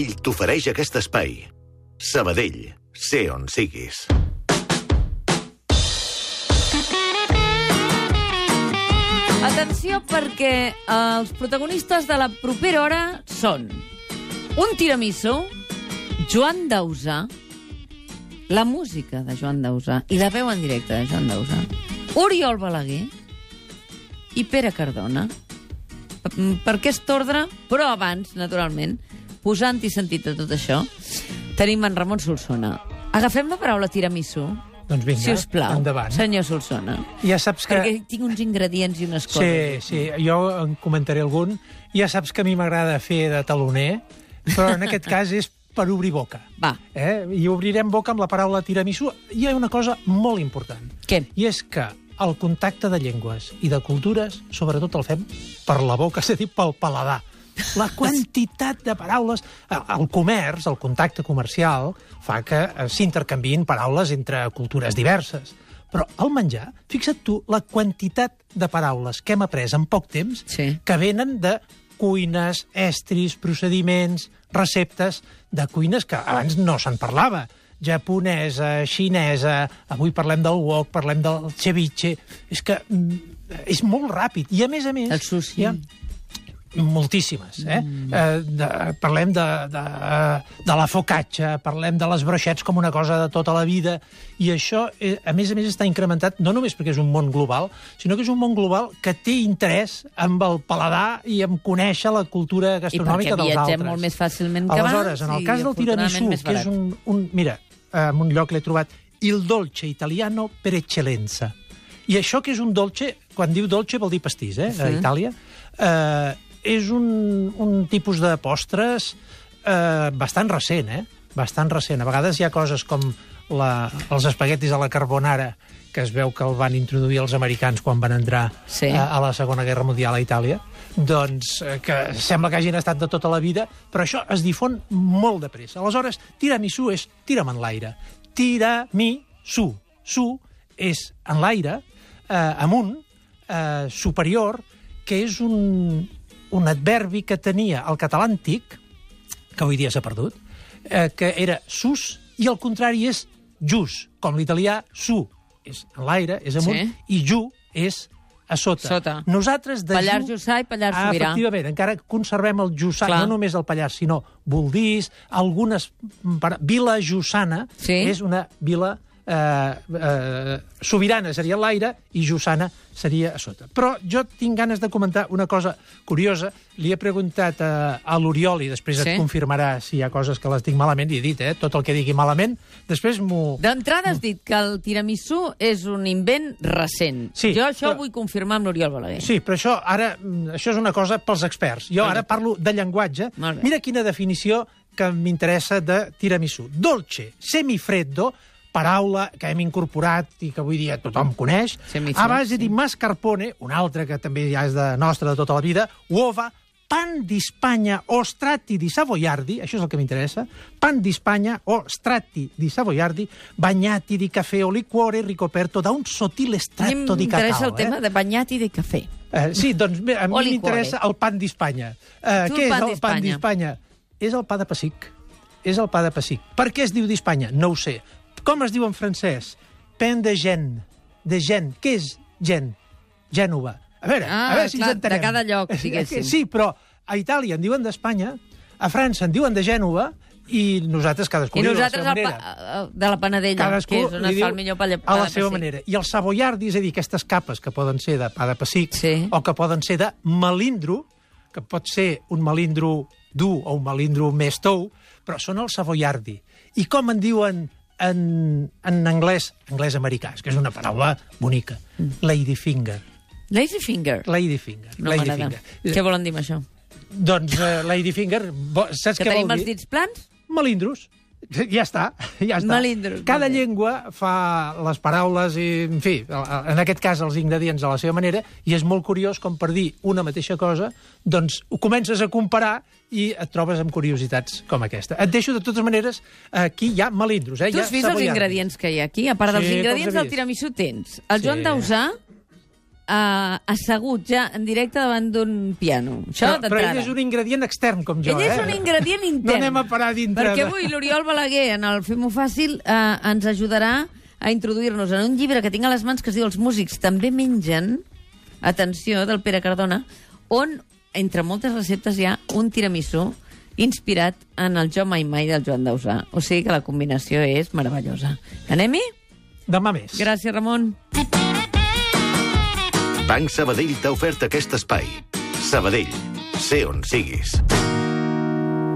Ell t'ofereix aquest espai. Sabadell, sé on siguis. Atenció perquè els protagonistes de la propera hora són un tiramisú, Joan Dausà, la música de Joan Dausà i la veu en directe de Joan Dausà, Oriol Balaguer i Pere Cardona. Per- Per aquest ordre, però abans, naturalment, posant-hi sentit a tot això, tenim en Ramon Solsona. Agafem la paraula tiramisú, Doncs vinga, si us plau, endavant. senyor Solsona. Ja saps que... Perquè tinc uns ingredients i unes Sí, coses. sí, jo en comentaré algun. Ja saps que a mi m'agrada fer de taloner, però en aquest cas és per obrir boca. Va, Eh? I obrirem boca amb la paraula tiramisú. Hi ha una cosa molt important. què? I és que el contacte de llengües i de cultures, sobretot el fem per la boca, és a dir, pel paladar. La quantitat de paraules... eh, El comerç, el contacte comercial, fa que eh, s'intercanviïn paraules entre cultures diverses. Però el menjar, fixa't tu la quantitat de paraules que hem après en poc temps Sí. que venen de cuines, estris, procediments, receptes de cuines que abans no se'n parlava japonesa, xinesa, avui parlem del wok, parlem del ceviche... És que mm, és molt ràpid. I a més a més... El sushi. Hi ha moltíssimes, eh? Mm. eh de, parlem de, de, de la focaccia, parlem de les broixets com una cosa de tota la vida, i això, eh, a més a més, està incrementat no només perquè és un món global, sinó que és un món global que té interès amb el paladar i en conèixer la cultura I perquè gastronòmica dels altres. viatgem molt més fàcilment que Aleshores, abans. en el i cas del tiramisú, que és un, un... Mira, en un lloc l'he trobat, il dolce italiano per eccellenza. I això que és un dolce, quan diu dolce vol dir pastís, eh, a Sí. Itàlia, eh, és un, un tipus de postres eh, bastant recent, eh? Bastant recent. A vegades hi ha coses com la, els espaguetis a la carbonara, que es veu que el van introduir els americans quan van entrar Sí. a, a la Segona Guerra Mundial a Itàlia, doncs eh, que sembla que hagin estat de tota la vida, però això es difon molt de pressa. Aleshores, tiramisú és tira'm en l'aire. Tiramisú. Su és en l'aire, eh, amunt, eh, superior, que és un, un adverbi que tenia el català antic, que avui dia s'ha perdut, eh, que era sus, i el contrari és jus, com l'italià su, és en l'aire, és amunt, Sí. i ju és a sota. Sota. Nosaltres de Pallars ju... Jussà i Pallars ah, Sobirà. Efectivament, encara conservem el Jussà, Clar. no només el Pallars, sinó Voldís, algunes... para- Vila Jussana Sí. és una vila eh, eh, sobirana seria l'aire i Jussana seria a sota. Però jo tinc ganes de comentar una cosa curiosa. Li he preguntat a, a l'Oriol i després Sí. et confirmarà si hi ha coses que les dic malament, i he dit, eh, tot el que digui malament, després m'ho... D'entrada has dit que el tiramisú és un invent recent. Sí, jo això però- vull confirmar amb l'Oriol Balaguer. Sí, però això ara mm, això és una cosa pels experts. Jo ara parlo de llenguatge. Mira quina definició que m'interessa de tiramisú. Dolce, semifreddo, paraula que hem incorporat i que avui dia tothom coneix, Semifreddo, a base sí. di mascarpone, un altre que també ja és de nostra de tota la vida, uova, pan di Spagna o strati di Savoiardi, això és el que m'interessa, pan di Spagna o strati di Savoiardi, bagnati di caffè o liquore ricoperto da un sottile estratto di m'interessa cacao. el tema eh? de bagnati de cafè. Eh, sí, doncs bé, a mi m'interessa el pan d'Espanya. Eh, Tu, què el és el pan d'Espanya. d'Espanya? És el pa de pessic. És el pa de pessic. Per què es diu d'Espanya? No ho sé. Com es diu en francès? Pen de gent. De gent. Què és gent? Gènova. A veure, Ah, a veure si clar, ens entenem. de cada lloc, diguéssim. Sí, però a Itàlia en diuen d'Espanya, a França en diuen de Gènova, i nosaltres cadascú I diu de la nosaltres seva manera pa, eh, de la Panadella, cadascú que és on es fa el millor pa, de- a la seva pessic. manera. I el savoiardi, és a dir, aquestes capes que poden ser de pa de pessic Sí. o que poden ser de melindro, que pot ser un melindro dur o un melindro més tou, però són el savoiardi. I com en diuen en, en anglès, anglès americà, que és una paraula bonica, Mm. ladyfinger. Ladyfinger. Ladyfinger. No ladyfinger. Què volen dir amb això? Doncs uh, ladyfinger, bo- saps Que què tenim vol els dir? dits plans? Melindros. Ja està, ja està. Melindros, Cada llengua fa les paraules i, en fi, en aquest cas els ingredients a la seva manera, i és molt curiós com per dir una mateixa cosa, doncs ho comences a comparar i et trobes amb curiositats com aquesta. Et deixo, de totes maneres, aquí hi ha melindros. Eh? Tu has vist els ingredients que hi ha aquí? A part dels Sí, ingredients del tiramisú tens el Joan Sí. Dausà, uh, assegut ja en directe davant d'un piano. Això però, però ell és un ingredient extern, com jo, Ell és eh? un ingredient intern. No anem a parar dintre Perquè avui l'Oriol Balaguer, en el Fem-ho Fàcil, eh, ens ajudarà a introduir-nos en un llibre que tinc a les mans que es diu Els músics també mengen, atenció, del Pere Cardona, on, entre moltes receptes, hi ha un tiramisú inspirat en el Jo Mai Mai del Joan Dausà. O sigui que la combinació és meravellosa. Anem-hi? Demà més. Gràcies, Ramon. Banc Sabadell t'ha ofert aquest espai. Sabadell, sé on siguis.